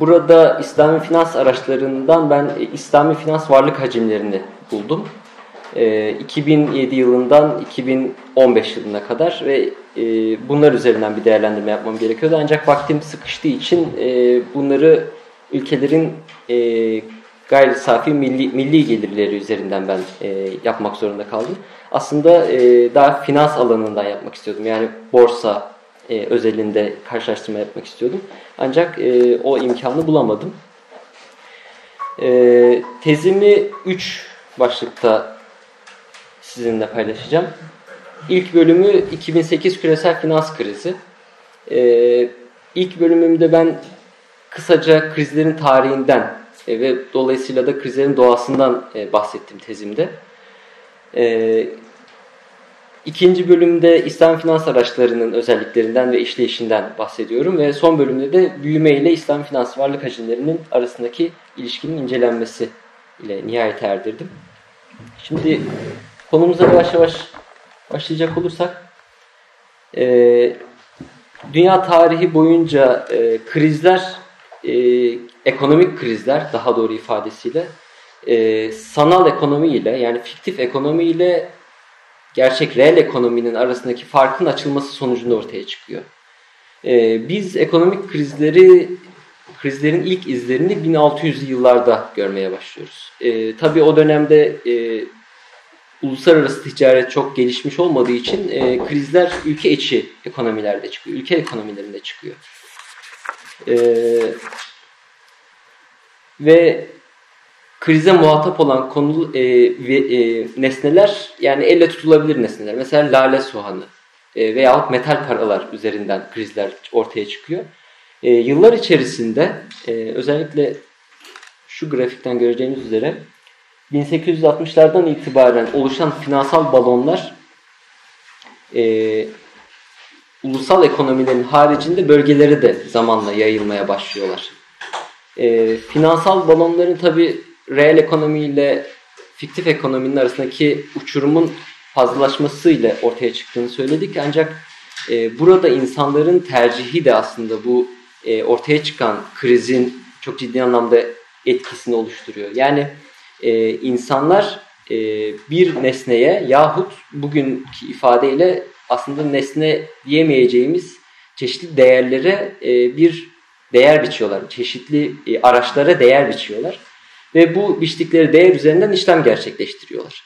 burada İslami finans araçlarından ben İslami finans varlık hacimlerini buldum. 2007 yılından 2015 yılına kadar ve bunlar üzerinden bir değerlendirme yapmam gerekiyordu. Ancak vaktim sıkıştığı için bunları ülkelerin gayri safi milli, milli gelirleri üzerinden ben yapmak zorunda kaldım. Aslında daha finans alanından yapmak istiyordum. Yani borsa, e, özelinde karşılaştırma yapmak istiyordum. Ancak e, o imkanı bulamadım. E, tezimi 3 başlıkta sizinle paylaşacağım. İlk bölümü 2008 küresel finans krizi. E, ilk bölümümde ben kısaca krizlerin tarihinden e, ve dolayısıyla da krizlerin doğasından e, bahsettim tezimde. E, İkinci bölümde İslam finans araçlarının özelliklerinden ve işleyişinden bahsediyorum ve son bölümde de büyüme ile İslam finans varlık hacimlerinin arasındaki ilişkinin incelenmesi ile nihayet erdirdim. Şimdi konumuza yavaş yavaş başlayacak olursak e, dünya tarihi boyunca e, krizler, e, ekonomik krizler daha doğru ifadesiyle e, sanal ekonomi ile yani fiktif ekonomi ile gerçek reel ekonominin arasındaki farkın açılması sonucunda ortaya çıkıyor. Ee, biz ekonomik krizleri krizlerin ilk izlerini 1600'lü yıllarda görmeye başlıyoruz. Ee, tabii o dönemde e, uluslararası ticaret çok gelişmiş olmadığı için e, krizler ülke içi ekonomilerde çıkıyor, ülke ekonomilerinde çıkıyor. Ee, ve krize muhatap olan konu e, ve, e, nesneler yani elle tutulabilir nesneler. Mesela lale soğanı e, veyahut metal paralar üzerinden krizler ortaya çıkıyor. E, yıllar içerisinde e, özellikle şu grafikten göreceğiniz üzere 1860'lardan itibaren oluşan finansal balonlar e, ulusal ekonomilerin haricinde bölgelere de zamanla yayılmaya başlıyorlar. E, finansal balonların tabi reel ekonomiyle fiktif ekonominin arasındaki uçurumun fazlalaşmasıyla ortaya çıktığını söyledik. Ancak e, burada insanların tercihi de aslında bu e, ortaya çıkan krizin çok ciddi anlamda etkisini oluşturuyor. Yani e, insanlar e, bir nesneye yahut bugünkü ifadeyle aslında nesne diyemeyeceğimiz çeşitli değerlere e, bir değer biçiyorlar. Çeşitli e, araçlara değer biçiyorlar ve bu biçtikleri değer üzerinden işlem gerçekleştiriyorlar.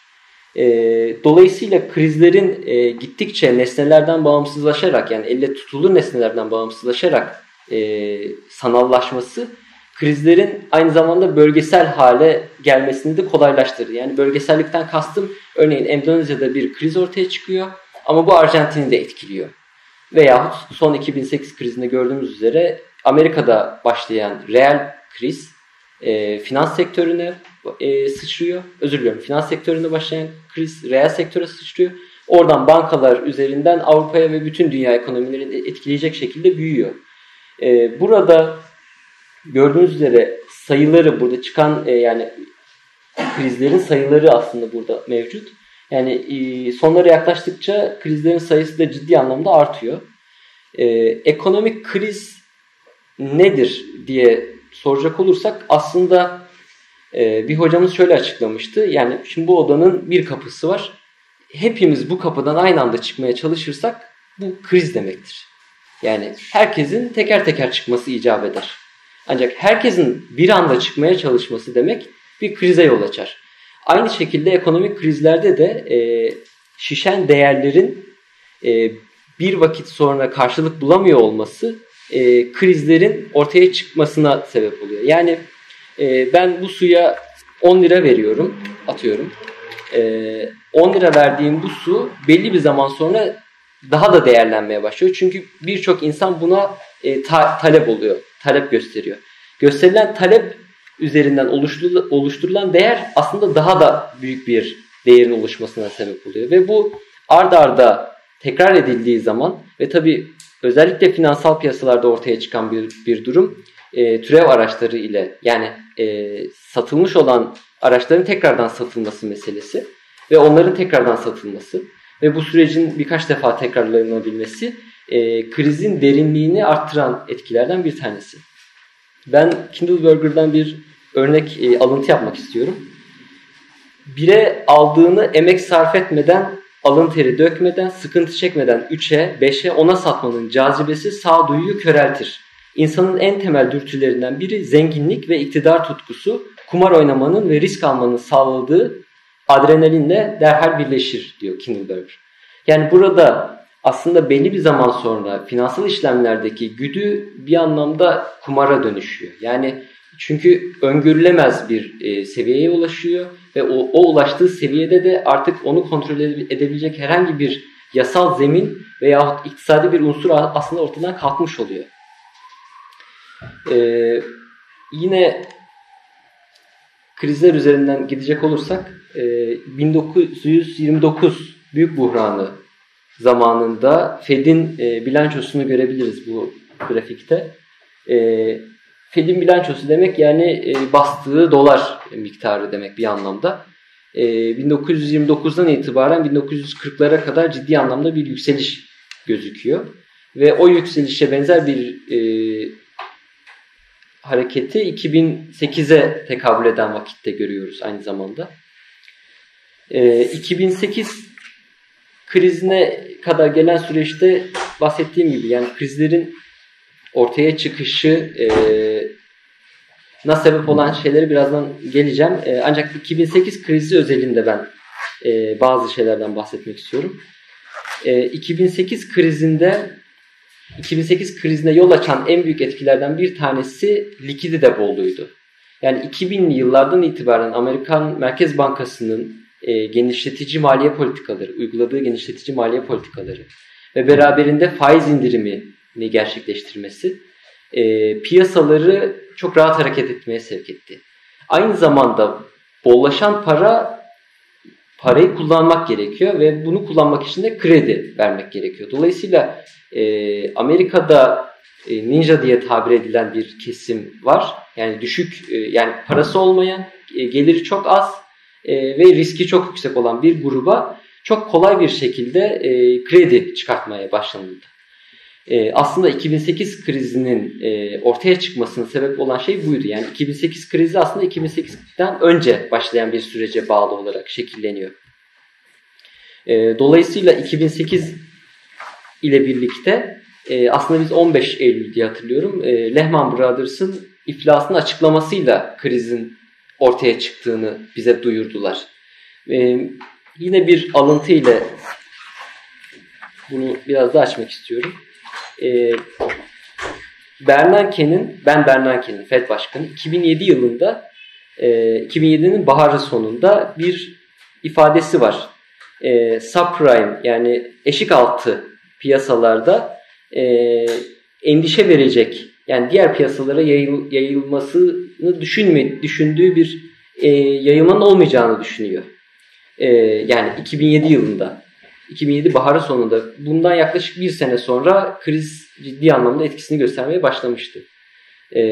E, dolayısıyla krizlerin e, gittikçe nesnelerden bağımsızlaşarak yani elle tutulur nesnelerden bağımsızlaşarak e, sanallaşması krizlerin aynı zamanda bölgesel hale gelmesini de kolaylaştırır. Yani bölgesellikten kastım örneğin Endonezya'da bir kriz ortaya çıkıyor ama bu Arjantin'i de etkiliyor. Veyahut son 2008 krizinde gördüğümüz üzere Amerika'da başlayan reel kriz e, finans sektörüne e, sıçrıyor. Özür diliyorum. Finans sektöründe başlayan kriz reel sektöre sıçrıyor. Oradan bankalar üzerinden Avrupa'ya ve bütün dünya ekonomilerini etkileyecek şekilde büyüyor. E, burada gördüğünüz üzere sayıları burada çıkan e, yani krizlerin sayıları aslında burada mevcut. Yani e, sonlara yaklaştıkça krizlerin sayısı da ciddi anlamda artıyor. E, ekonomik kriz nedir diye soracak olursak aslında e, bir hocamız şöyle açıklamıştı. Yani şimdi bu odanın bir kapısı var. Hepimiz bu kapıdan aynı anda çıkmaya çalışırsak bu kriz demektir. Yani herkesin teker teker çıkması icap eder. Ancak herkesin bir anda çıkmaya çalışması demek bir krize yol açar. Aynı şekilde ekonomik krizlerde de e, şişen değerlerin e, bir vakit sonra karşılık bulamıyor olması e, krizlerin ortaya çıkmasına sebep oluyor. Yani e, ben bu suya 10 lira veriyorum, atıyorum. E, 10 lira verdiğim bu su belli bir zaman sonra daha da değerlenmeye başlıyor. Çünkü birçok insan buna e, ta, talep oluyor, talep gösteriyor. Gösterilen talep üzerinden oluşturulan değer aslında daha da büyük bir değerin oluşmasına sebep oluyor. Ve bu ard arda tekrar edildiği zaman ve tabi özellikle finansal piyasalarda ortaya çıkan bir, bir durum e, türev araçları ile yani e, satılmış olan araçların tekrardan satılması meselesi ve onların tekrardan satılması ve bu sürecin birkaç defa tekrarlanabilmesi e, krizin derinliğini arttıran etkilerden bir tanesi. Ben Kindleberger'dan bir örnek e, alıntı yapmak istiyorum. Bire aldığını emek sarf etmeden, alın teri dökmeden, sıkıntı çekmeden 3'e, 5'e, 10'a satmanın cazibesi sağduyuyu köreltir. İnsanın en temel dürtülerinden biri zenginlik ve iktidar tutkusu, kumar oynamanın ve risk almanın sağladığı adrenalinle derhal birleşir diyor Kindleberger. Yani burada aslında belli bir zaman sonra finansal işlemlerdeki güdü bir anlamda kumara dönüşüyor. Yani çünkü öngörülemez bir e, seviyeye ulaşıyor ve o, o ulaştığı seviyede de artık onu kontrol edebilecek herhangi bir yasal zemin veya iktisadi bir unsur aslında ortadan kalkmış oluyor. Ee, yine krizler üzerinden gidecek olursak e, 1929 büyük buhranı zamanında Fed'in e, bilançosunu görebiliriz bu grafikte. E, Fed'in bilançosu demek yani e, bastığı dolar miktarı demek bir anlamda. E, 1929'dan itibaren 1940'lara kadar ciddi anlamda bir yükseliş gözüküyor. Ve o yükselişe benzer bir e, hareketi 2008'e tekabül eden vakitte görüyoruz aynı zamanda. E, 2008 krizine kadar gelen süreçte bahsettiğim gibi yani krizlerin ortaya çıkışı e, na sebep olan şeyleri birazdan geleceğim. E, ancak 2008 krizi özelinde ben e, bazı şeylerden bahsetmek istiyorum. E, 2008 krizinde 2008 krizine yol açan en büyük etkilerden bir tanesi likidite bolluğuydu. Yani 2000'li yıllardan itibaren Amerikan Merkez Bankası'nın e, genişletici maliye politikaları, uyguladığı genişletici maliye politikaları ve beraberinde faiz indirimini gerçekleştirmesi e, piyasaları çok rahat hareket etmeye sevk etti. Aynı zamanda bollaşan para parayı kullanmak gerekiyor ve bunu kullanmak için de kredi vermek gerekiyor. Dolayısıyla e, Amerika'da e, ninja diye tabir edilen bir kesim var. Yani düşük e, yani parası olmayan, e, geliri çok az e, ve riski çok yüksek olan bir gruba çok kolay bir şekilde e, kredi çıkartmaya başlanıldı. E, aslında 2008 krizinin e, ortaya çıkmasının sebep olan şey buydu. Yani 2008 krizi aslında 2008'den önce başlayan bir sürece bağlı olarak şekilleniyor. E, dolayısıyla 2008 ile birlikte e, aslında biz 15 Eylül diye hatırlıyorum e, Lehman Brothers'ın iflasını açıklamasıyla krizin ortaya çıktığını bize duyurdular. Ee, yine bir alıntı ile bunu biraz daha açmak istiyorum. Ee, Bernanke'nin, ben Bernanke'nin FED Başkanı 2007 yılında e, 2007'nin baharı sonunda bir ifadesi var. E, subprime yani eşik altı piyasalarda e, endişe verecek yani diğer piyasalara yayıl, yayılmasını düşünme, düşündüğü bir e, yayılmanın olmayacağını düşünüyor. E, yani 2007 yılında. 2007 baharı sonunda bundan yaklaşık bir sene sonra kriz ciddi anlamda etkisini göstermeye başlamıştı. E,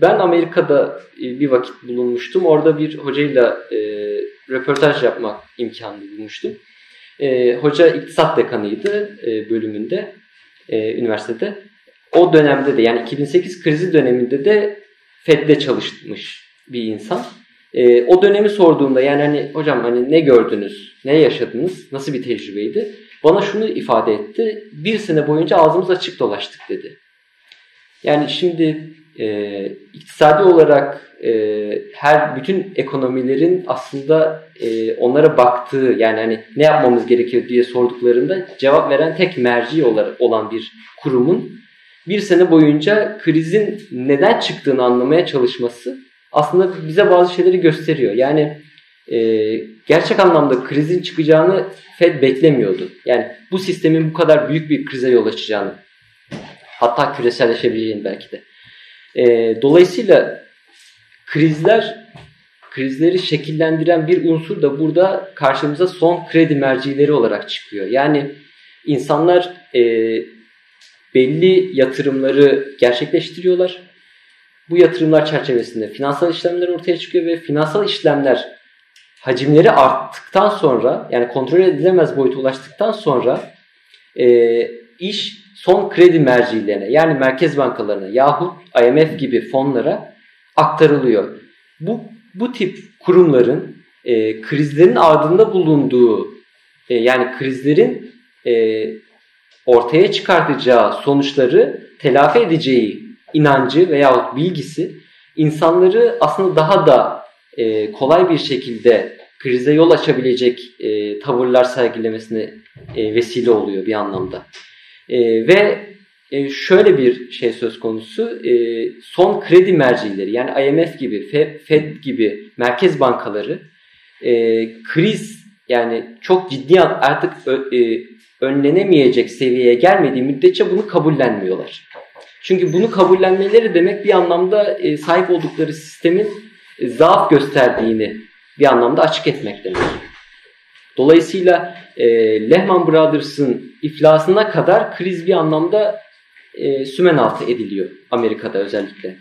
ben Amerika'da e, bir vakit bulunmuştum. Orada bir hocayla e, röportaj yapmak imkanı bulmuştum. E, hoca iktisat dekanıydı bölümünde, üniversitede o dönemde de yani 2008 krizi döneminde de Fed'de çalışmış bir insan. E, o dönemi sorduğumda yani hani hocam hani ne gördünüz, ne yaşadınız, nasıl bir tecrübeydi? Bana şunu ifade etti. Bir sene boyunca ağzımız açık dolaştık dedi. Yani şimdi e, iktisadi olarak e, her bütün ekonomilerin aslında e, onlara baktığı yani hani ne yapmamız gerekiyor diye sorduklarında cevap veren tek merci olarak olan bir kurumun bir sene boyunca krizin neden çıktığını anlamaya çalışması aslında bize bazı şeyleri gösteriyor. Yani e, gerçek anlamda krizin çıkacağını Fed beklemiyordu. Yani bu sistemin bu kadar büyük bir krize yol açacağını hatta küreselleşebileceğini belki de. E, dolayısıyla krizler krizleri şekillendiren bir unsur da burada karşımıza son kredi mercileri olarak çıkıyor. Yani insanlar e, belli yatırımları gerçekleştiriyorlar. Bu yatırımlar çerçevesinde finansal işlemler ortaya çıkıyor ve finansal işlemler hacimleri arttıktan sonra yani kontrol edilemez boyuta ulaştıktan sonra e, iş son kredi mercilerine yani merkez bankalarına yahut IMF gibi fonlara aktarılıyor. Bu, bu tip kurumların e, krizlerin ardında bulunduğu e, yani krizlerin e, ortaya çıkartacağı sonuçları telafi edeceği inancı veyahut bilgisi insanları aslında daha da e, kolay bir şekilde krize yol açabilecek e, tavırlar sergilemesine e, vesile oluyor bir anlamda. E, ve e, şöyle bir şey söz konusu, e, son kredi mercileri yani IMF gibi, FED gibi merkez bankaları e, kriz yani çok ciddi artık e, önlenemeyecek seviyeye gelmediği müddetçe bunu kabullenmiyorlar. Çünkü bunu kabullenmeleri demek bir anlamda e, sahip oldukları sistemin zaaf gösterdiğini bir anlamda açık etmek demek. Dolayısıyla e, Lehman Brothers'ın iflasına kadar kriz bir anlamda e, sümen altı ediliyor Amerika'da özellikle.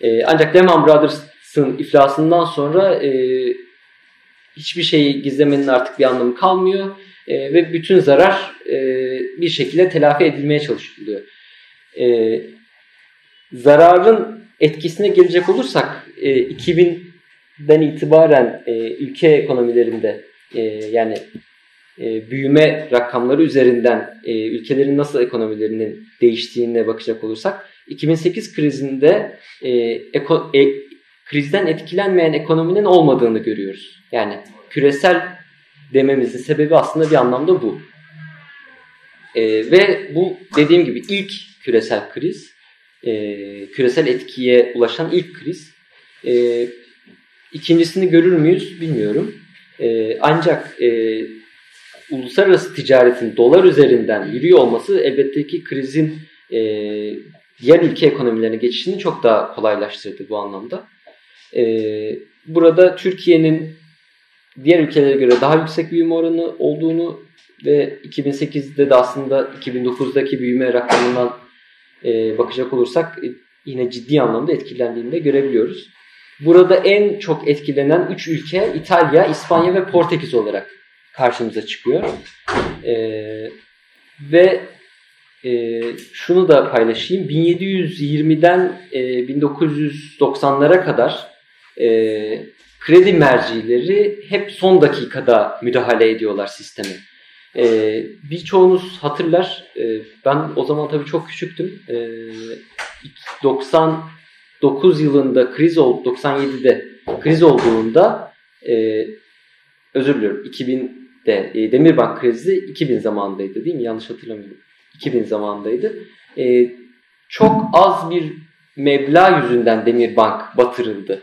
E, ancak Lehman Brothers'ın iflasından sonra e, hiçbir şeyi gizlemenin artık bir anlamı kalmıyor e, ve bütün zarar e, bir şekilde telafi edilmeye çalışılıyor. E, zararın etkisine gelecek olursak e, 2000'den itibaren e, ülke ekonomilerinde e, yani e, büyüme rakamları üzerinden e, ülkelerin nasıl ekonomilerinin değiştiğine bakacak olursak 2008 krizinde e, e, krizden etkilenmeyen ekonominin olmadığını görüyoruz. Yani küresel dememizin sebebi aslında bir anlamda bu. E, ve bu dediğim gibi ilk küresel kriz, e, küresel etkiye ulaşan ilk kriz. E, ikincisini görür müyüz bilmiyorum. E, ancak e, uluslararası ticaretin dolar üzerinden yürüyor olması elbette ki krizin e, diğer ülke ekonomilerine geçişini çok daha kolaylaştırdı bu anlamda. E, burada Türkiye'nin diğer ülkelere göre daha yüksek büyüme oranı olduğunu ve 2008'de de aslında 2009'daki büyüme rakamından e, bakacak olursak e, yine ciddi anlamda etkilendiğini de görebiliyoruz. Burada en çok etkilenen 3 ülke İtalya, İspanya ve Portekiz olarak karşımıza çıkıyor. E, ve e, şunu da paylaşayım. 1720'den e, 1990'lara kadar e, kredi mercileri hep son dakikada müdahale ediyorlar sisteme. Ee, birçoğunuz hatırlar, ee, ben o zaman tabii çok küçüktüm. Ee, 99 yılında kriz oldu, 97'de kriz olduğunda e, özür diliyorum 2000'de e, Demirbank krizi 2000 zamanındaydı değil mi? Yanlış hatırlamıyorum. 2000 zamanındaydı. E, çok az bir meblağ yüzünden Demirbank batırıldı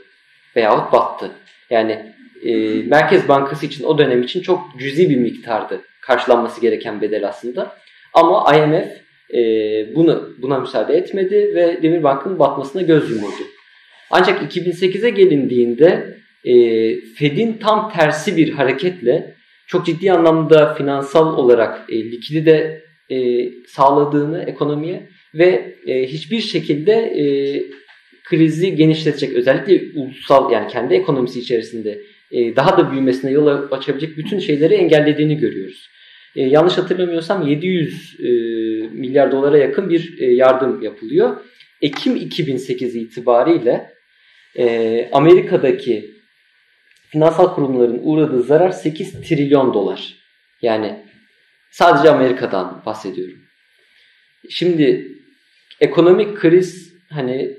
veyahut battı. Yani e, Merkez Bankası için o dönem için çok cüzi bir miktardı karşılanması gereken bedel aslında. Ama IMF e, bunu buna müsaade etmedi ve Demirbank'ın batmasına göz yumuldu. Ancak 2008'e gelindiğinde e, Fed'in tam tersi bir hareketle çok ciddi anlamda finansal olarak e, likidite e, sağladığını ekonomiye ve e, hiçbir şekilde e, krizi genişletecek özellikle ulusal yani kendi ekonomisi içerisinde e, daha da büyümesine yol açabilecek bütün şeyleri engellediğini görüyoruz. E, yanlış hatırlamıyorsam 700 e, milyar dolara yakın bir e, yardım yapılıyor. Ekim 2008 itibariyle e, Amerika'daki finansal kurumların uğradığı zarar 8 trilyon dolar. Yani sadece Amerika'dan bahsediyorum. Şimdi ekonomik kriz hani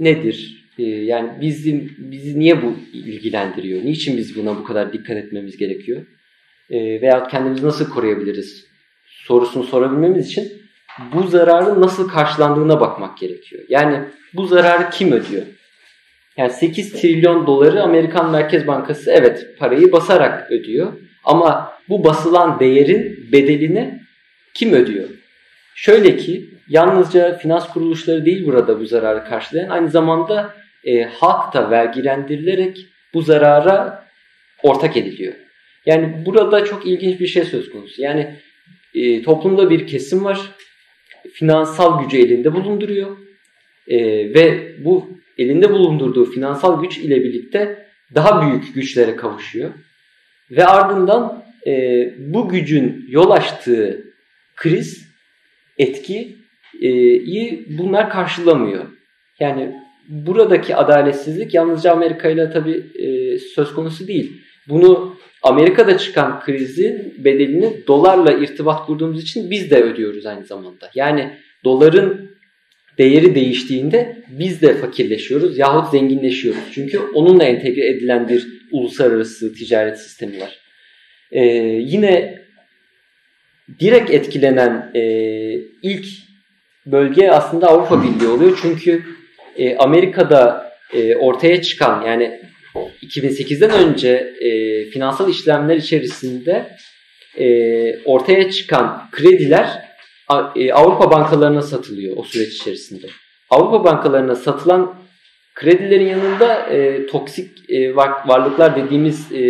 nedir? Ee, yani bizim bizi niye bu ilgilendiriyor? Niçin biz buna bu kadar dikkat etmemiz gerekiyor? E, veya kendimizi nasıl koruyabiliriz? Sorusunu sorabilmemiz için bu zararın nasıl karşılandığına bakmak gerekiyor. Yani bu zararı kim ödüyor? Yani 8 trilyon doları Amerikan Merkez Bankası evet parayı basarak ödüyor. Ama bu basılan değerin bedelini kim ödüyor? Şöyle ki yalnızca finans kuruluşları değil burada bu zararı karşılayan aynı zamanda e, halk da vergilendirilerek bu zarara ortak ediliyor. Yani burada çok ilginç bir şey söz konusu. Yani e, toplumda bir kesim var. Finansal gücü elinde bulunduruyor. E, ve bu elinde bulundurduğu finansal güç ile birlikte daha büyük güçlere kavuşuyor. Ve ardından e, bu gücün yol açtığı kriz etkiyi bunlar karşılamıyor. Yani buradaki adaletsizlik yalnızca Amerika ile tabii e, söz konusu değil. Bunu Amerika'da çıkan krizin bedelini dolarla irtibat kurduğumuz için biz de ödüyoruz aynı zamanda. Yani doların değeri değiştiğinde biz de fakirleşiyoruz yahut zenginleşiyoruz. Çünkü onunla entegre edilen bir uluslararası ticaret sistemi var. Ee, yine direkt etkilenen e, ilk bölge aslında Avrupa Birliği oluyor. Çünkü e, Amerika'da e, ortaya çıkan yani 2008'den önce e, finansal işlemler içerisinde e, ortaya çıkan krediler e, Avrupa bankalarına satılıyor o süreç içerisinde. Avrupa bankalarına satılan kredilerin yanında e, toksik e, varlıklar dediğimiz e,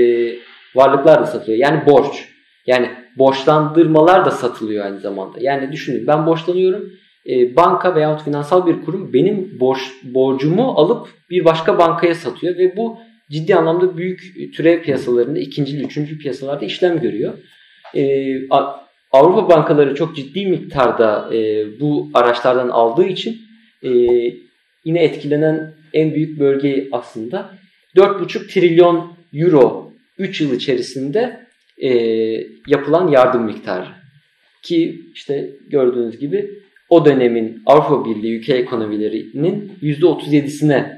varlıklar da satılıyor. Yani borç. Yani borçlandırmalar da satılıyor aynı zamanda. Yani düşünün ben borçlanıyorum e, banka veya finansal bir kurum benim borç, borcumu alıp bir başka bankaya satıyor ve bu ciddi anlamda büyük türev piyasalarında ikinci, üçüncü piyasalarda işlem görüyor. E, Avrupa bankaları çok ciddi miktarda e, bu araçlardan aldığı için e, yine etkilenen en büyük bölge aslında 4,5 trilyon euro 3 yıl içerisinde e, yapılan yardım miktarı. Ki işte gördüğünüz gibi o dönemin Avrupa Birliği ülke ekonomilerinin %37'sine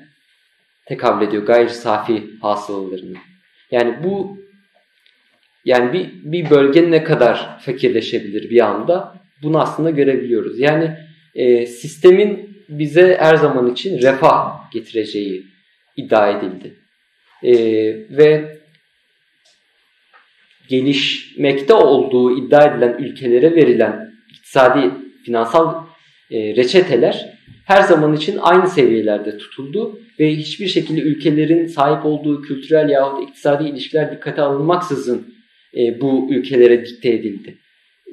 tekabül ediyor gayri safi hasılalarının. Yani bu yani bir, bir bölge ne kadar fakirleşebilir bir anda bunu aslında görebiliyoruz. Yani e, sistemin bize her zaman için refah getireceği iddia edildi. E, ve gelişmekte olduğu iddia edilen ülkelere verilen iktisadi finansal e, reçeteler her zaman için aynı seviyelerde tutuldu ve hiçbir şekilde ülkelerin sahip olduğu kültürel yahut iktisadi ilişkiler dikkate alınmaksızın e, bu ülkelere dikte edildi.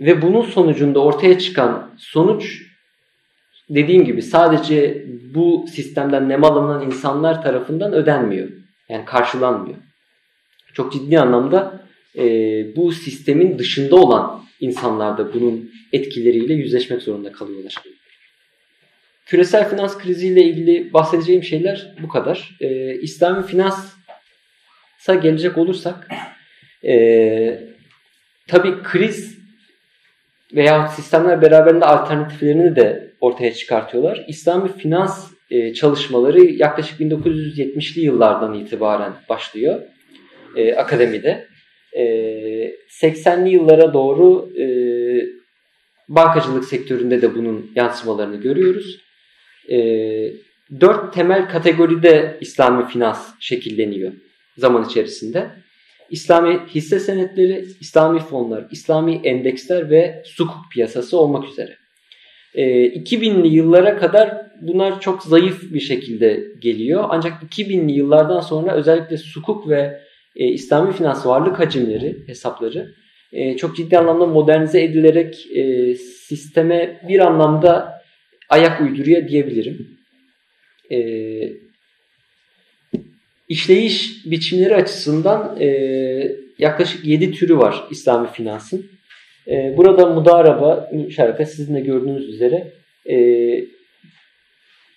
Ve bunun sonucunda ortaya çıkan sonuç dediğim gibi sadece bu sistemden nemalanan insanlar tarafından ödenmiyor. Yani karşılanmıyor. Çok ciddi anlamda e, bu sistemin dışında olan insanlar da bunun etkileriyle yüzleşmek zorunda kalıyorlar. Küresel finans kriziyle ilgili bahsedeceğim şeyler bu kadar. Ee, İslami finansa gelecek olursak e, tabii kriz veya sistemler beraberinde alternatiflerini de ortaya çıkartıyorlar. İslami finans e, çalışmaları yaklaşık 1970'li yıllardan itibaren başlıyor e, akademide. E, 80'li yıllara doğru e, bankacılık sektöründe de bunun yansımalarını görüyoruz. E, dört temel kategoride İslami finans şekilleniyor zaman içerisinde. İslami hisse senetleri, İslami fonlar, İslami endeksler ve sukuk piyasası olmak üzere. E, 2000'li yıllara kadar bunlar çok zayıf bir şekilde geliyor. Ancak 2000'li yıllardan sonra özellikle sukuk ve e, İslami finans varlık hacimleri, hesapları e, çok ciddi anlamda modernize edilerek e, sisteme bir anlamda ayak uyduruyor diyebilirim. E, işleyiş biçimleri açısından e, yaklaşık 7 türü var İslami finansın. E, burada mudaraba, müşaraka sizin de gördüğünüz üzere e,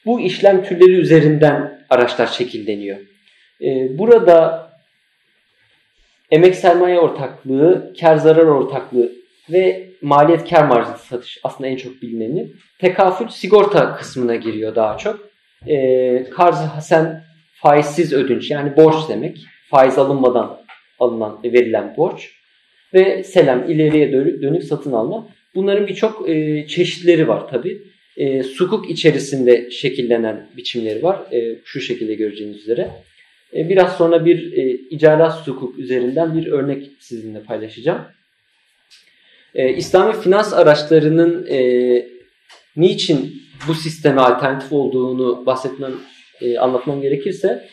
bu işlem türleri üzerinden araçlar şekilleniyor. E, burada emek sermaye ortaklığı, kar zarar ortaklığı ve maliyet kar marjı satış aslında en çok bilineni. Tekafül sigorta kısmına giriyor daha çok. E, karz hasen faizsiz ödünç yani borç demek. Faiz alınmadan alınan verilen borç. Ve selam ileriye dönük satın alma. Bunların birçok e, çeşitleri var tabi. E, sukuk içerisinde şekillenen biçimleri var. E, şu şekilde göreceğiniz üzere. E, biraz sonra bir e, icarat sukuk üzerinden bir örnek sizinle paylaşacağım. E, İslami finans araçlarının e, niçin bu sisteme alternatif olduğunu bahsetmem, e, anlatmam gerekirse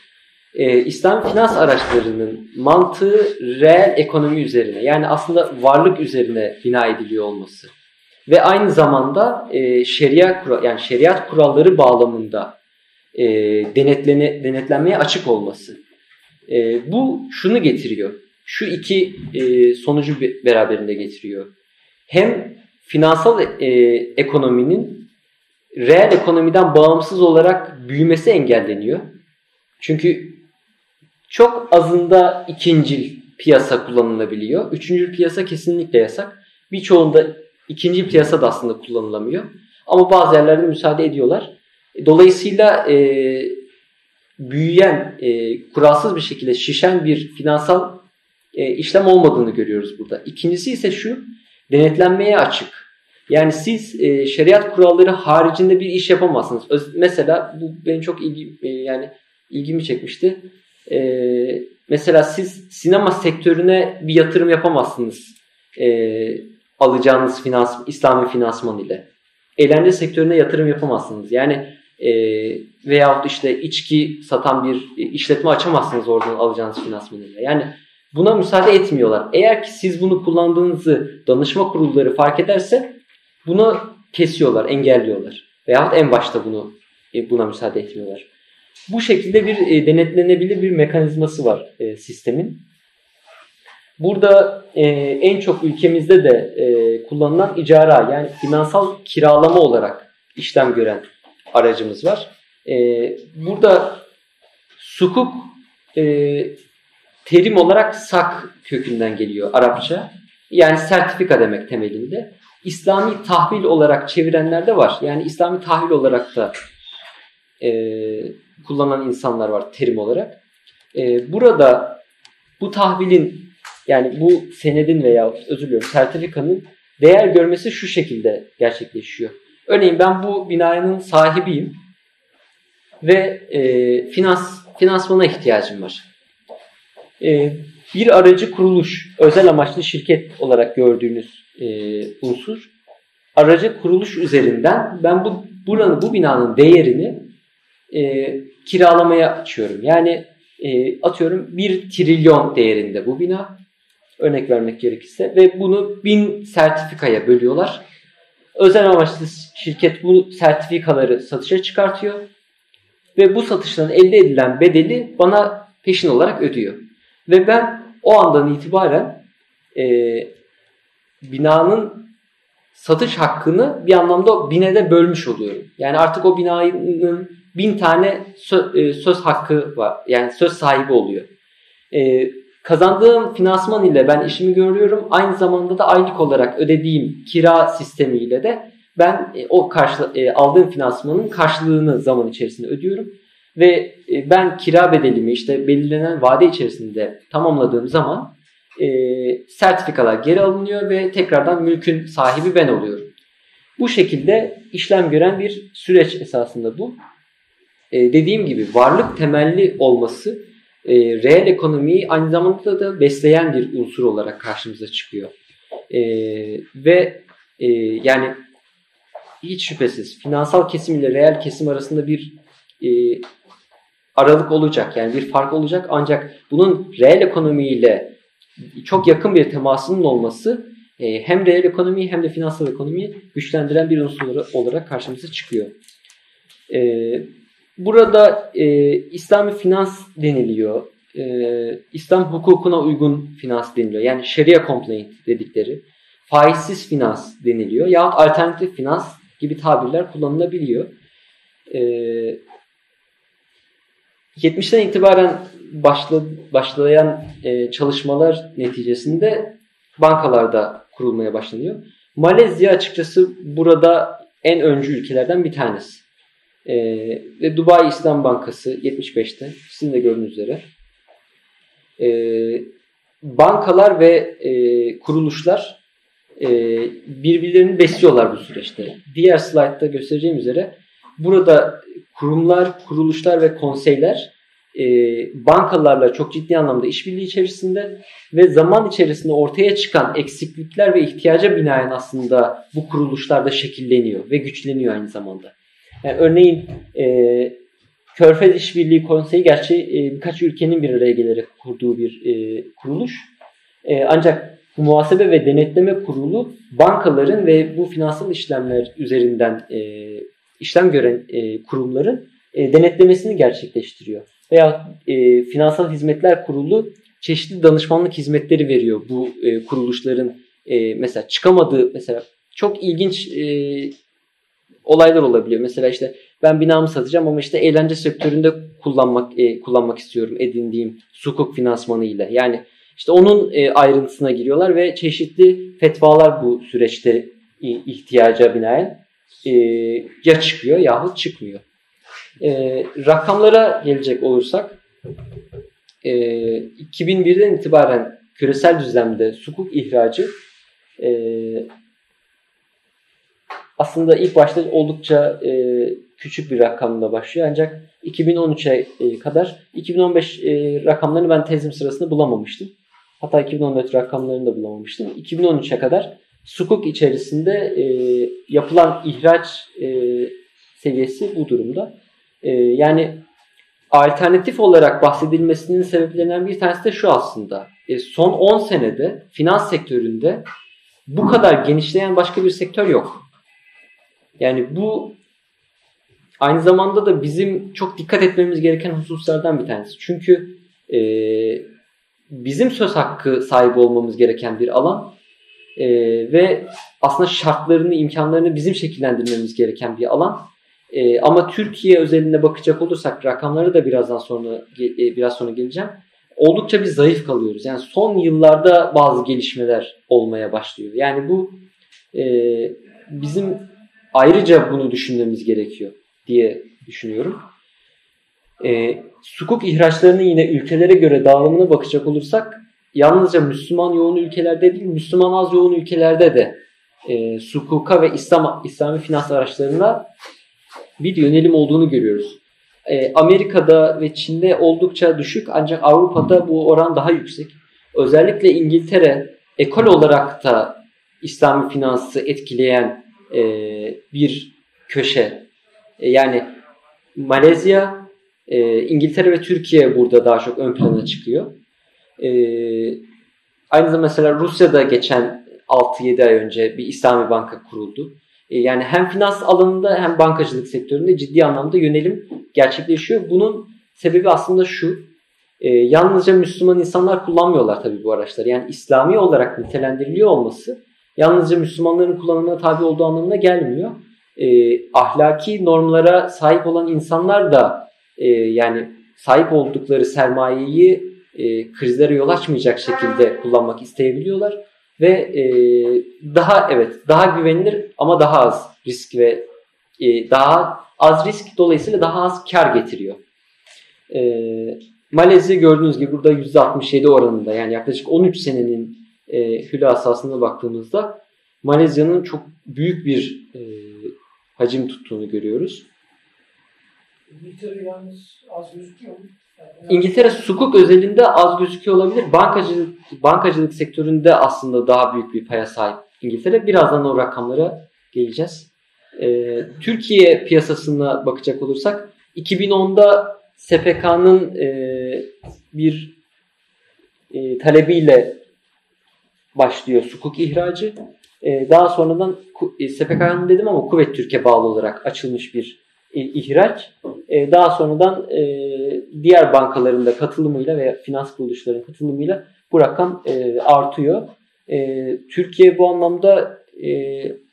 e, İslam finans araçlarının mantığı reel ekonomi üzerine yani aslında varlık üzerine bina ediliyor olması ve aynı zamanda e, şeriat yani şeriat kuralları bağlamında e, denetlene, denetlenmeye açık olması. E, bu şunu getiriyor. Şu iki e, sonucu beraberinde getiriyor. Hem finansal e, ekonominin reel ekonomiden bağımsız olarak büyümesi engelleniyor. Çünkü çok azında ikincil piyasa kullanılabiliyor. Üçüncü piyasa kesinlikle yasak. Birçoğunda ikinci piyasa da aslında kullanılamıyor. Ama bazı yerlerde müsaade ediyorlar. Dolayısıyla e, büyüyen, e, kuralsız bir şekilde şişen bir finansal e, işlem olmadığını görüyoruz burada. İkincisi ise şu, denetlenmeye açık. Yani siz e, şeriat kuralları haricinde bir iş yapamazsınız. Öz, mesela bu benim çok ilgi, e, yani ilgimi çekmişti. E, mesela siz sinema sektörüne bir yatırım yapamazsınız. E, alacağınız finans, İslami finansman ile. Eğlence sektörüne yatırım yapamazsınız. Yani e, veyahut işte içki satan bir e, işletme açamazsınız oradan alacağınız finansman ile. Yani buna müsaade etmiyorlar. Eğer ki siz bunu kullandığınızı danışma kurulları fark ederse bunu kesiyorlar, engelliyorlar. Veyahut en başta bunu e, buna müsaade etmiyorlar. Bu şekilde bir e, denetlenebilir bir mekanizması var e, sistemin. Burada e, en çok ülkemizde de e, kullanılan icara yani finansal kiralama olarak işlem gören aracımız var. E, burada sukuk e, terim olarak sak kökünden geliyor Arapça. Yani sertifika demek temelinde. İslami tahvil olarak çevirenler de var. Yani İslami tahvil olarak da e, kullanan insanlar var terim olarak. E, burada bu tahvilin yani bu senedin veya özür diliyorum sertifikanın değer görmesi şu şekilde gerçekleşiyor. Örneğin ben bu binanın sahibiyim ve e, finans finansmana ihtiyacım var. E, bir aracı kuruluş, özel amaçlı şirket olarak gördüğünüz e, unsur. Aracı kuruluş üzerinden ben bu buranın bu binanın değerini e, kiralamaya açıyorum. Yani e, atıyorum 1 trilyon değerinde bu bina örnek vermek gerekirse ve bunu bin sertifikaya bölüyorlar. Özel amaçlı şirket bu sertifikaları satışa çıkartıyor ve bu satıştan elde edilen bedeli bana peşin olarak ödüyor. Ve ben o andan itibaren e, binanın satış hakkını bir anlamda bine de bölmüş oluyorum. Yani artık o binanın bin tane söz, e, söz hakkı var. Yani söz sahibi oluyor. E, kazandığım finansman ile ben işimi görüyorum. Aynı zamanda da aylık olarak ödediğim kira sistemiyle de ben e, o karşı, e, aldığım finansmanın karşılığını zaman içerisinde ödüyorum. Ve e, ben kira bedelimi işte belirlenen vade içerisinde tamamladığım zaman e, sertifikalar geri alınıyor ve tekrardan mülkün sahibi ben oluyorum. Bu şekilde işlem gören bir süreç esasında bu. E, dediğim gibi varlık temelli olması e, reel ekonomiyi aynı zamanda da besleyen bir unsur olarak karşımıza çıkıyor. E, ve e, yani hiç şüphesiz finansal kesim ile reel kesim arasında bir e, aralık olacak. Yani bir fark olacak ancak bunun reel ekonomiyle çok yakın bir temasının olması e, hem reel ekonomiyi hem de finansal ekonomiyi güçlendiren bir unsur olarak karşımıza çıkıyor. E, burada e, İslami finans deniliyor. İslam hukukuna uygun finans deniliyor. Yani şeria complaint dedikleri. Faizsiz finans deniliyor. Yahut alternatif finans gibi tabirler kullanılabiliyor. E, 70'ten itibaren başla, başlayan e, çalışmalar neticesinde bankalarda kurulmaya başlanıyor. Malezya açıkçası burada en öncü ülkelerden bir tanesi. E, ve Dubai İslam Bankası 75'te sizin de gördüğünüz üzere. E, bankalar ve e, kuruluşlar e, birbirlerini besliyorlar bu süreçte. Diğer slaytta göstereceğim üzere burada kurumlar, kuruluşlar ve konseyler e, bankalarla çok ciddi anlamda işbirliği içerisinde ve zaman içerisinde ortaya çıkan eksiklikler ve ihtiyaca binaen aslında bu kuruluşlarda şekilleniyor ve güçleniyor aynı zamanda. Yani örneğin e, Körfez İşbirliği Konseyi gerçi e, birkaç ülkenin bir araya gelerek kurduğu bir e, kuruluş. E, ancak muhasebe ve denetleme kurulu bankaların ve bu finansal işlemler üzerinden e, işlem gören e, kurumların e, denetlemesini gerçekleştiriyor. Veya e, Finansal Hizmetler Kurulu çeşitli danışmanlık hizmetleri veriyor bu e, kuruluşların e, mesela çıkamadığı mesela çok ilginç e, olaylar olabiliyor. Mesela işte ben binamı satacağım ama işte eğlence sektöründe kullanmak e, kullanmak istiyorum edindiğim sukuk finansmanı ile. Yani işte onun e, ayrıntısına giriyorlar ve çeşitli fetvalar bu süreçte ihtiyaca binaen e, ya çıkıyor yahut çıkmıyor. E, rakamlara gelecek olursak e, 2001'den itibaren küresel düzlemde sukuk ihracı e, aslında ilk başta oldukça e, küçük bir rakamla başlıyor. Ancak 2013'e e, kadar 2015 e, rakamlarını ben tezim sırasında bulamamıştım. Hatta 2014 rakamlarını da bulamamıştım. 2013'e kadar sukuk içerisinde e, yapılan ihraç e, seviyesi bu durumda. E, yani alternatif olarak bahsedilmesinin sebeplerinden bir tanesi de şu aslında. E, son 10 senede finans sektöründe bu kadar genişleyen başka bir sektör yok. Yani bu aynı zamanda da bizim çok dikkat etmemiz gereken hususlardan bir tanesi. Çünkü e, bizim söz hakkı sahibi olmamız gereken bir alan e, ve aslında şartlarını, imkanlarını bizim şekillendirmemiz gereken bir alan. E, ama Türkiye özelinde bakacak olursak rakamları da birazdan sonra e, biraz sonra geleceğim. Oldukça bir zayıf kalıyoruz. Yani son yıllarda bazı gelişmeler olmaya başlıyor. Yani bu e, bizim ayrıca bunu düşünmemiz gerekiyor diye düşünüyorum. E, sukuk ihraçlarının yine ülkelere göre dağılımına bakacak olursak yalnızca Müslüman yoğun ülkelerde değil, Müslüman az yoğun ülkelerde de e, sukuka ve İslam İslami finans araçlarına bir yönelim olduğunu görüyoruz. E, Amerika'da ve Çin'de oldukça düşük ancak Avrupa'da bu oran daha yüksek. Özellikle İngiltere ekol olarak da İslami finansı etkileyen e, bir köşe. E, yani Malezya, e, İngiltere ve Türkiye burada daha çok ön plana çıkıyor. E, aynı zamanda mesela Rusya'da geçen 6-7 ay önce bir İslami banka kuruldu. E, yani hem finans alanında hem bankacılık sektöründe ciddi anlamda yönelim gerçekleşiyor. Bunun sebebi aslında şu. E, yalnızca Müslüman insanlar kullanmıyorlar tabii bu araçları. Yani İslami olarak nitelendiriliyor olması yalnızca Müslümanların kullanımına tabi olduğu anlamına gelmiyor. E, ahlaki normlara sahip olan insanlar da e, yani sahip oldukları sermayeyi e, krizlere yol açmayacak şekilde kullanmak isteyebiliyorlar ve e, daha evet daha güvenilir ama daha az risk ve e, daha az risk dolayısıyla daha az kar getiriyor. E, Malezya gördüğünüz gibi burada %67 oranında yani yaklaşık 13 senenin e, hülasasına baktığımızda Malezya'nın çok büyük bir e, hacim tuttuğunu görüyoruz. İngiltere yalnız az gözüküyor mu? İngiltere sukuk özelinde az gözüküyor olabilir. Bankacılık, bankacılık sektöründe aslında daha büyük bir paya sahip İngiltere. Birazdan o rakamlara geleceğiz. Ee, Türkiye piyasasına bakacak olursak 2010'da SPK'nın e, bir e, talebiyle başlıyor sukuk ihracı. E, daha sonradan e, SPK'nın dedim ama Kuvvet Türkiye bağlı olarak açılmış bir e, ihraç. E, daha sonradan e, diğer bankaların da katılımıyla veya finans kuruluşların katılımıyla bu rakam e, artıyor. Türkiye bu anlamda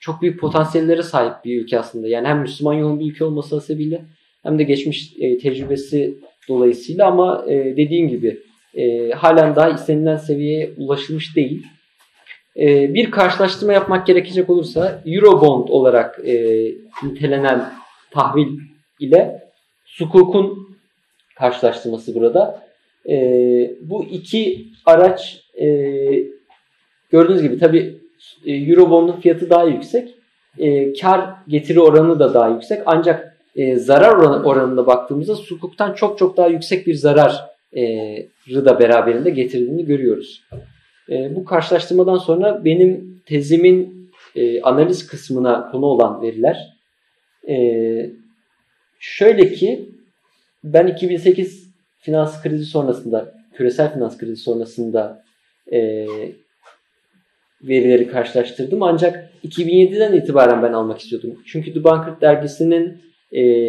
çok büyük potansiyellere sahip bir ülke aslında. Yani hem Müslüman yoğun bir ülke olması sebebiyle hem de geçmiş tecrübesi dolayısıyla ama e, dediğim gibi halen daha istenilen seviyeye ulaşılmış değil. Bir karşılaştırma yapmak gerekecek olursa Eurobond olarak e, nitelenen tahvil ile sukukun karşılaştırması burada. E, bu iki araç e, gördüğünüz gibi tabi e, Eurobond'un fiyatı daha yüksek. E, kar getiri oranı da daha yüksek. Ancak e, zarar oranı, oranına baktığımızda sukuktan çok çok daha yüksek bir zararı da beraberinde getirdiğini görüyoruz. E, bu karşılaştırmadan sonra benim tezimin e, analiz kısmına konu olan veriler e, şöyle ki ben 2008 finans krizi sonrasında küresel finans krizi sonrasında e, verileri karşılaştırdım. Ancak 2007'den itibaren ben almak istiyordum. Çünkü The Banker dergisinin e,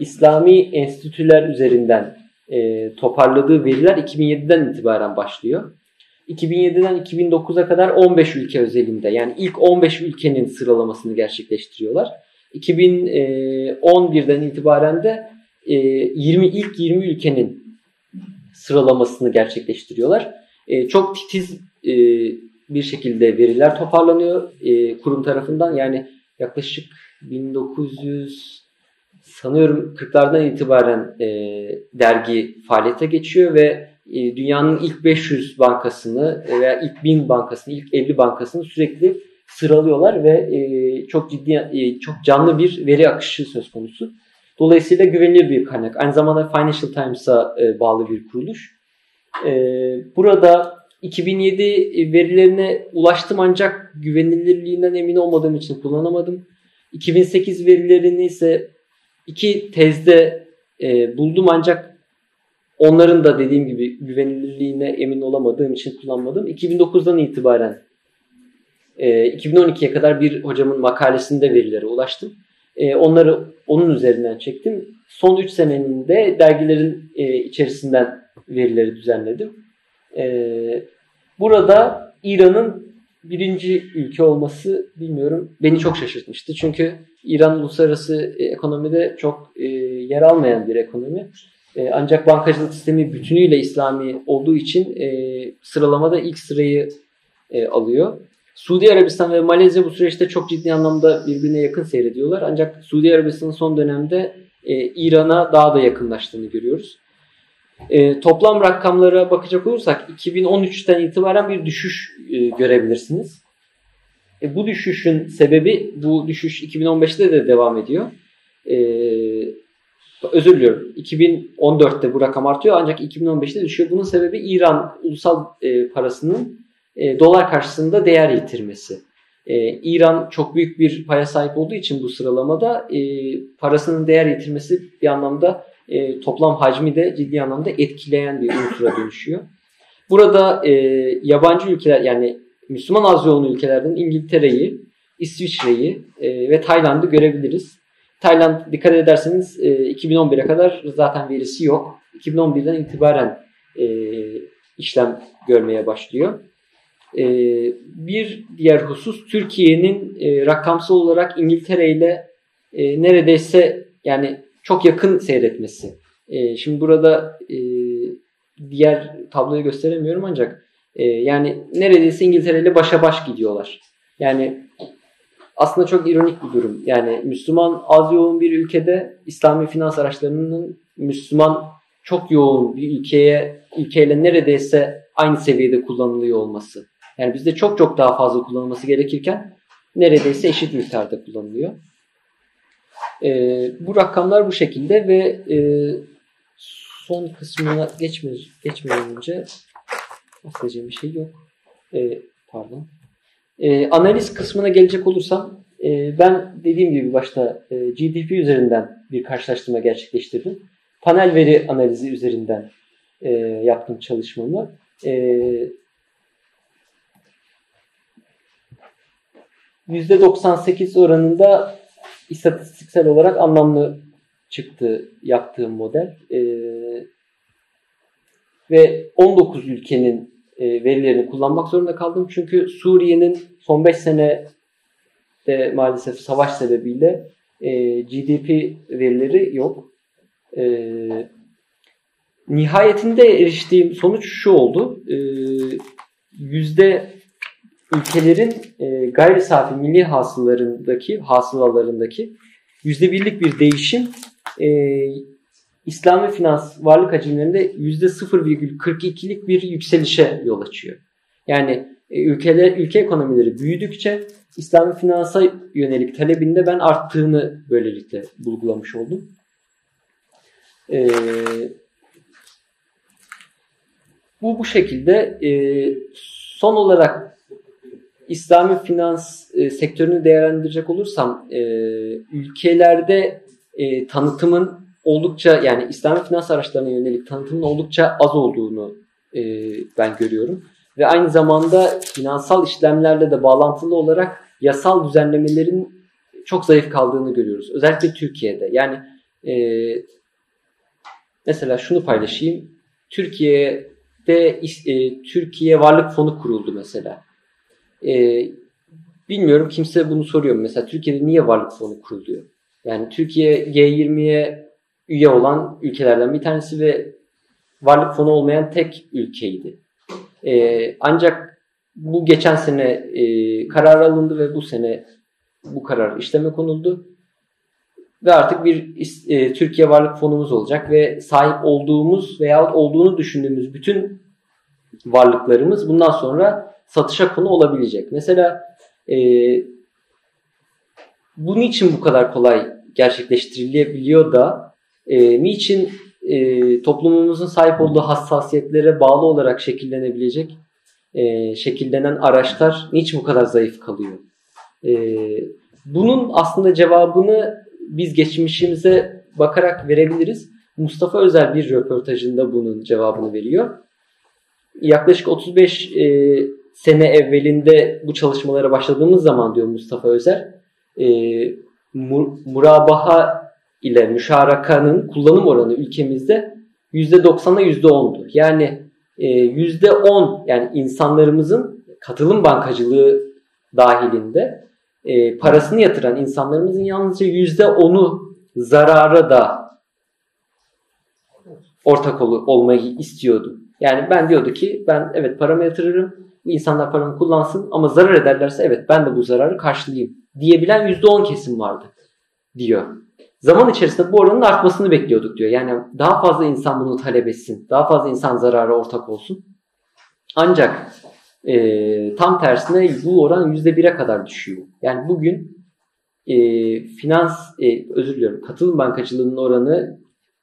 İslami enstitüler üzerinden e, toparladığı veriler 2007'den itibaren başlıyor. 2007'den 2009'a kadar 15 ülke özelinde yani ilk 15 ülkenin sıralamasını gerçekleştiriyorlar. 2011'den itibaren de 20 ilk 20 ülkenin sıralamasını gerçekleştiriyorlar. Çok titiz bir şekilde veriler toparlanıyor kurum tarafından. Yani yaklaşık 1900 sanıyorum 40'lardan itibaren e, dergi faaliyete geçiyor ve e, dünyanın ilk 500 bankasını veya ilk 1000 bankasını, ilk 50 bankasını sürekli sıralıyorlar ve e, çok ciddi, e, çok canlı bir veri akışı söz konusu. Dolayısıyla güvenilir bir kaynak. Aynı zamanda Financial Times'a bağlı bir kuruluş. Burada 2007 verilerine ulaştım ancak güvenilirliğinden emin olmadığım için kullanamadım. 2008 verilerini ise iki tezde buldum ancak onların da dediğim gibi güvenilirliğine emin olamadığım için kullanmadım. 2009'dan itibaren e, 2012'ye kadar bir hocamın makalesinde verilere ulaştım. E, onları onun üzerinden çektim. Son 3 senenin de dergilerin e, içerisinden verileri düzenledim. E, burada İran'ın birinci ülke olması bilmiyorum beni çok şaşırtmıştı. Çünkü İran uluslararası e, ekonomide çok e, yer almayan bir ekonomi. E, ancak bankacılık sistemi bütünüyle İslami olduğu için sıralamada ilk sırayı alıyor. Suudi Arabistan ve Malezya bu süreçte çok ciddi anlamda birbirine yakın seyrediyorlar. Ancak Suudi Arabistan'ın son dönemde İran'a daha da yakınlaştığını görüyoruz. E, toplam rakamlara bakacak olursak 2013'ten itibaren bir düşüş e, görebilirsiniz. E, bu düşüşün sebebi bu düşüş 2015'te de devam ediyor. E, özür diliyorum. 2014'te bu rakam artıyor ancak 2015'te düşüyor. Bunun sebebi İran ulusal e, parasının e, dolar karşısında değer yitirmesi. E, İran çok büyük bir paya sahip olduğu için bu sıralamada e, parasının değer yitirmesi bir anlamda e, toplam hacmi de ciddi anlamda etkileyen bir unsura dönüşüyor. Burada e, yabancı ülkeler yani Müslüman az yoğunlu ülkelerden İngiltere'yi, İsviçre'yi e, ve Tayland'ı görebiliriz. Tayland dikkat ederseniz e, 2011'e kadar zaten verisi yok. 2011'den itibaren e, işlem görmeye başlıyor. E, bir diğer husus Türkiye'nin e, rakamsal olarak İngiltere ile neredeyse yani çok yakın seyretmesi. Şimdi burada diğer tabloyu gösteremiyorum ancak yani neredeyse İngiltere ile başa baş gidiyorlar. Yani aslında çok ironik bir durum. Yani Müslüman az yoğun bir ülkede İslami finans araçlarının Müslüman çok yoğun bir ülkeye ülkeyle neredeyse aynı seviyede kullanılıyor olması. Yani bizde çok çok daha fazla kullanılması gerekirken neredeyse eşit miktarda kullanılıyor. E, bu rakamlar bu şekilde ve e, son kısmına geçme, geçmeden önce bahsedeceğim bir şey yok. E, pardon. E, analiz kısmına gelecek olursam e, ben dediğim gibi başta e, GDP üzerinden bir karşılaştırma gerçekleştirdim. Panel veri analizi üzerinden e, yaptım çalışmamı. E, %98 oranında istatistiksel olarak anlamlı çıktı yaptığım model. E, ve 19 ülkenin e, verilerini kullanmak zorunda kaldım. Çünkü Suriye'nin son 5 sene de maalesef savaş sebebiyle e, GDP verileri yok. E, nihayetinde eriştiğim sonuç şu oldu. E, yüzde ülkelerin e, gayri safi milli hasılarındaki hasılalarındaki yüzde birlik bir değişim İslami finans varlık hacimlerinde yüzde 0,42'lik bir yükselişe yol açıyor. Yani e, ülkeler, ülke ekonomileri büyüdükçe İslami finansa yönelik talebinde ben arttığını böylelikle bulgulamış oldum. Ee, bu bu şekilde. E, son olarak İslami finans e, sektörünü değerlendirecek olursam e, ülkelerde e, tanıtımın oldukça yani İslami finans araçlarına yönelik tanıtımın oldukça az olduğunu e, ben görüyorum. Ve aynı zamanda finansal işlemlerle de bağlantılı olarak yasal düzenlemelerin çok zayıf kaldığını görüyoruz. Özellikle Türkiye'de. Yani e, mesela şunu paylaşayım. Türkiye'de de e, Türkiye Varlık Fonu kuruldu mesela. E, bilmiyorum kimse bunu soruyor mu? Mesela Türkiye'de niye Varlık Fonu kuruluyor? Yani Türkiye G20'ye üye olan ülkelerden bir tanesi ve varlık fonu olmayan tek ülkeydi. E, ancak bu geçen sene e, karar alındı ve bu sene bu karar işleme konuldu. Ve artık bir e, Türkiye Varlık Fonumuz olacak ve sahip olduğumuz veya olduğunu düşündüğümüz bütün varlıklarımız bundan sonra satışa konu olabilecek. Mesela e, bu niçin bu kadar kolay gerçekleştirilebiliyor da e, niçin e, toplumumuzun sahip olduğu hassasiyetlere bağlı olarak şekillenebilecek e, şekillenen araçlar niçin bu kadar zayıf kalıyor? E, bunun aslında cevabını biz geçmişimize bakarak verebiliriz. Mustafa Özel bir röportajında bunun cevabını veriyor. Yaklaşık 35 e, sene evvelinde bu çalışmalara başladığımız zaman diyor Mustafa Özel, e, mur, murabaha ile müşarakanın kullanım oranı ülkemizde %90'a %10'du. Yani e, %10 yani insanlarımızın katılım bankacılığı dahilinde e, parasını yatıran insanlarımızın yalnızca %10'u zarara da ortak ol, olmayı istiyordu. Yani ben diyordu ki ben evet paramı yatırırım, insanlar paramı kullansın ama zarar ederlerse evet ben de bu zararı karşılayayım diyebilen %10 kesim vardı diyor. Zaman içerisinde bu oranın artmasını bekliyorduk diyor. Yani daha fazla insan bunu talep etsin, daha fazla insan zarara ortak olsun. Ancak e, tam tersine bu oran %1'e kadar düşüyor. Yani bugün e, finans, e, özür diliyorum, katılım bankacılığının oranı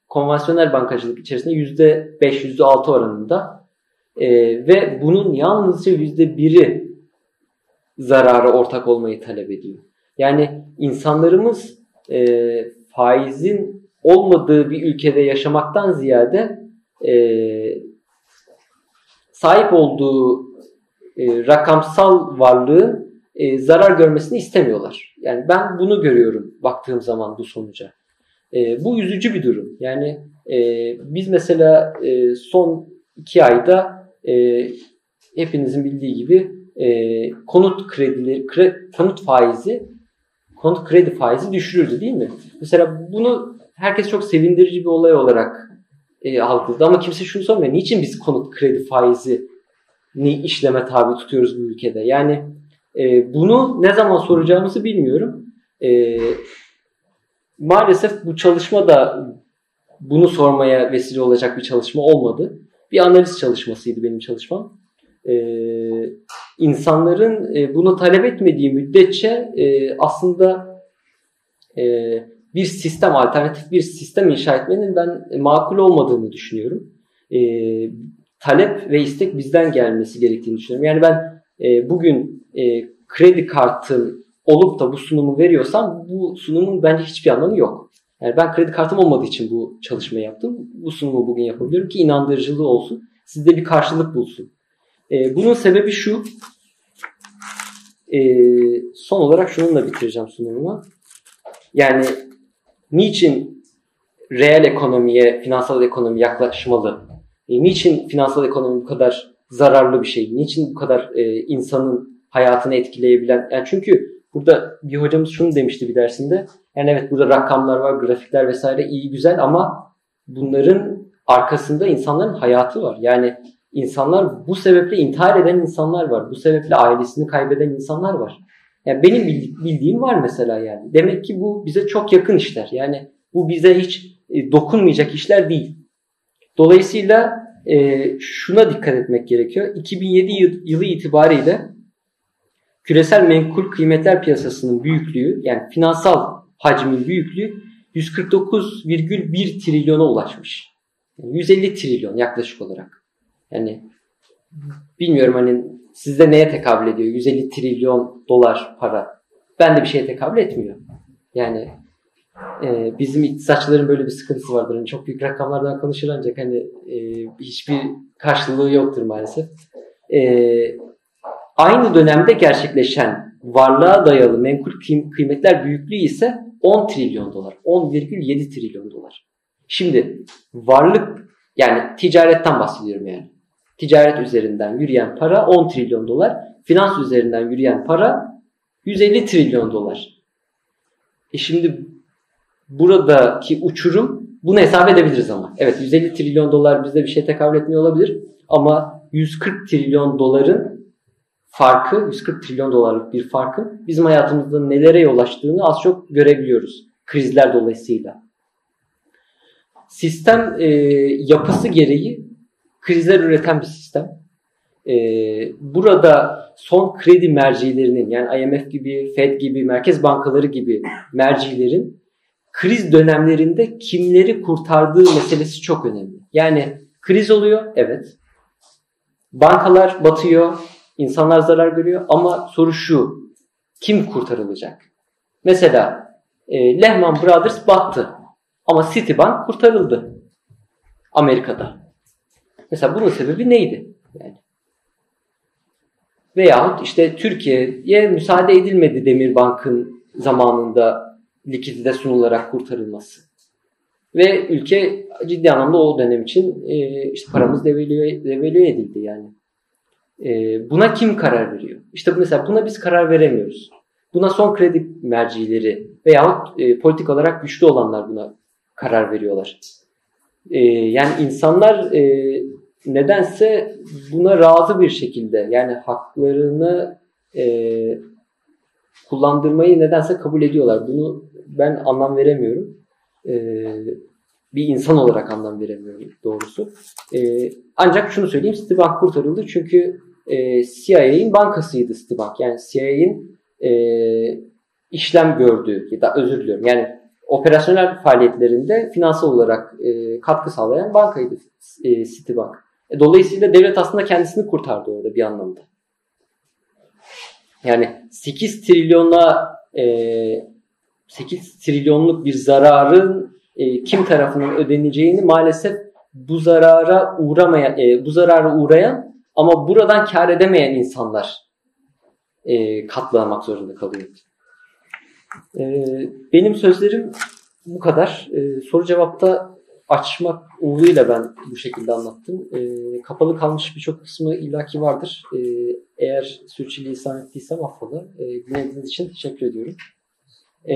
konvansiyonel bankacılık içerisinde %5, %6 oranında e, ve bunun yalnızca %1'i zarara ortak olmayı talep ediyor. Yani insanlarımız e, faizin olmadığı bir ülkede yaşamaktan ziyade e, sahip olduğu e, rakamsal varlığın e, zarar görmesini istemiyorlar. Yani ben bunu görüyorum baktığım zaman bu sonuca. E, bu üzücü bir durum. Yani e, biz mesela e, son iki ayda e, hepinizin bildiği gibi e, konut kredileri, kre, konut faizi konut kredi faizi düşürüldü değil mi? Mesela bunu herkes çok sevindirici bir olay olarak e, algıladı ama kimse şunu sormuyor. Niçin biz konut kredi faizi ni işleme tabi tutuyoruz bu ülkede? Yani e, bunu ne zaman soracağımızı bilmiyorum. E, maalesef bu çalışma da bunu sormaya vesile olacak bir çalışma olmadı. Bir analiz çalışmasıydı benim çalışmam. Ee, insanların e, bunu talep etmediği müddetçe e, aslında e, bir sistem, alternatif bir sistem inşa etmenin ben makul olmadığını düşünüyorum. E, talep ve istek bizden gelmesi gerektiğini düşünüyorum. Yani ben e, bugün e, kredi kartım olup da bu sunumu veriyorsam bu sunumun bence hiçbir anlamı yok. Yani ben kredi kartım olmadığı için bu çalışmayı yaptım. Bu sunumu bugün yapabiliyorum ki inandırıcılığı olsun. Sizde bir karşılık bulsun. E, bunun sebebi şu. E, son olarak şununla bitireceğim sunumu. Yani niçin reel ekonomiye, finansal ekonomi yaklaşmalı? E, niçin finansal ekonomi bu kadar zararlı bir şey? Niçin bu kadar e, insanın hayatını etkileyebilen? Yani çünkü burada bir hocamız şunu demişti bir dersinde. Yani evet burada rakamlar var, grafikler vesaire iyi güzel ama bunların arkasında insanların hayatı var. Yani insanlar bu sebeple intihar eden insanlar var. Bu sebeple ailesini kaybeden insanlar var. Yani benim bildiğim var mesela yani. Demek ki bu bize çok yakın işler. Yani bu bize hiç e, dokunmayacak işler değil. Dolayısıyla e, şuna dikkat etmek gerekiyor. 2007 yılı itibariyle küresel menkul kıymetler piyasasının büyüklüğü yani finansal hacmin büyüklüğü 149,1 trilyona ulaşmış. Yani 150 trilyon yaklaşık olarak. Yani bilmiyorum hani sizde neye tekabül ediyor? 150 trilyon dolar para. Ben de bir şeye tekabül etmiyor. Yani e, bizim iktisatçıların böyle bir sıkıntısı vardır. Yani çok büyük rakamlardan konuşur ancak hani e, hiçbir karşılığı yoktur maalesef. E, aynı dönemde gerçekleşen varlığa dayalı menkul kıymetler büyüklüğü ise 10 trilyon dolar. 10,7 trilyon dolar. Şimdi varlık yani ticaretten bahsediyorum yani Ticaret üzerinden yürüyen para 10 trilyon dolar. Finans üzerinden yürüyen para 150 trilyon dolar. E şimdi buradaki uçurum bunu hesap edebiliriz ama. Evet 150 trilyon dolar bizde bir şey tekabül etmiyor olabilir. Ama 140 trilyon doların farkı, 140 trilyon dolarlık bir farkın bizim hayatımızda nelere yol açtığını az çok görebiliyoruz. Krizler dolayısıyla. Sistem e, yapısı gereği krizler üreten bir sistem. E, burada son kredi mercilerinin yani IMF gibi, Fed gibi, merkez bankaları gibi mercilerin kriz dönemlerinde kimleri kurtardığı meselesi çok önemli. Yani kriz oluyor, evet. Bankalar batıyor, insanlar zarar görüyor ama soru şu, kim kurtarılacak? Mesela e, Lehman Brothers battı ama Citibank kurtarıldı Amerika'da. Mesela bunun sebebi neydi? Yani Veyahut işte Türkiye'ye müsaade edilmedi Demirbank'ın zamanında likidite sunularak kurtarılması. Ve ülke ciddi anlamda o dönem için e, işte paramız devalüe, devalüe edildi yani. E, buna kim karar veriyor? İşte mesela buna biz karar veremiyoruz. Buna son kredi mercileri veyahut e, politik olarak güçlü olanlar buna karar veriyorlar. E, yani insanlar e, nedense buna razı bir şekilde yani haklarını e, kullandırmayı nedense kabul ediyorlar. Bunu ben anlam veremiyorum. E, bir insan olarak anlam veremiyorum doğrusu. E, ancak şunu söyleyeyim Citibank kurtarıldı çünkü e, CIA'in bankasıydı Citibank. Yani CIA'in e, işlem gördüğü ya da özür diliyorum yani operasyonel faaliyetlerinde finansal olarak e, katkı sağlayan bankaydı e, Citibank. E, dolayısıyla devlet aslında kendisini kurtardı orada bir anlamda. Yani 8 trilyona e, 8 trilyonluk bir zararın e, kim tarafından ödeneceğini maalesef bu zarara uğramayan, e, bu zarara uğrayan ama buradan kar edemeyen insanlar e, katlanmak zorunda kalıyor. E, benim sözlerim bu kadar. E, soru cevapta açmak umuduyla ben bu şekilde anlattım. E, kapalı kalmış birçok kısmı illaki vardır. E, eğer sürçülisan ettiysem affola. E, dinlediğiniz için teşekkür ediyorum. E,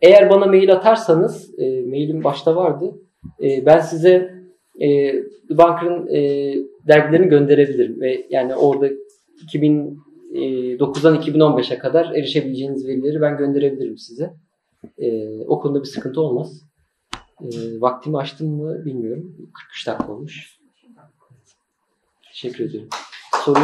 eğer bana mail atarsanız, e, mailim başta vardı. E, ben size e, The Bunker'ın e, dergilerini gönderebilirim. Ve yani orada 2009'dan 2015'e kadar erişebileceğiniz verileri ben gönderebilirim size. E, o konuda bir sıkıntı olmaz. Ee, vaktimi açtım mı bilmiyorum. 43 dakika olmuş. Teşekkür ediyorum. Soru...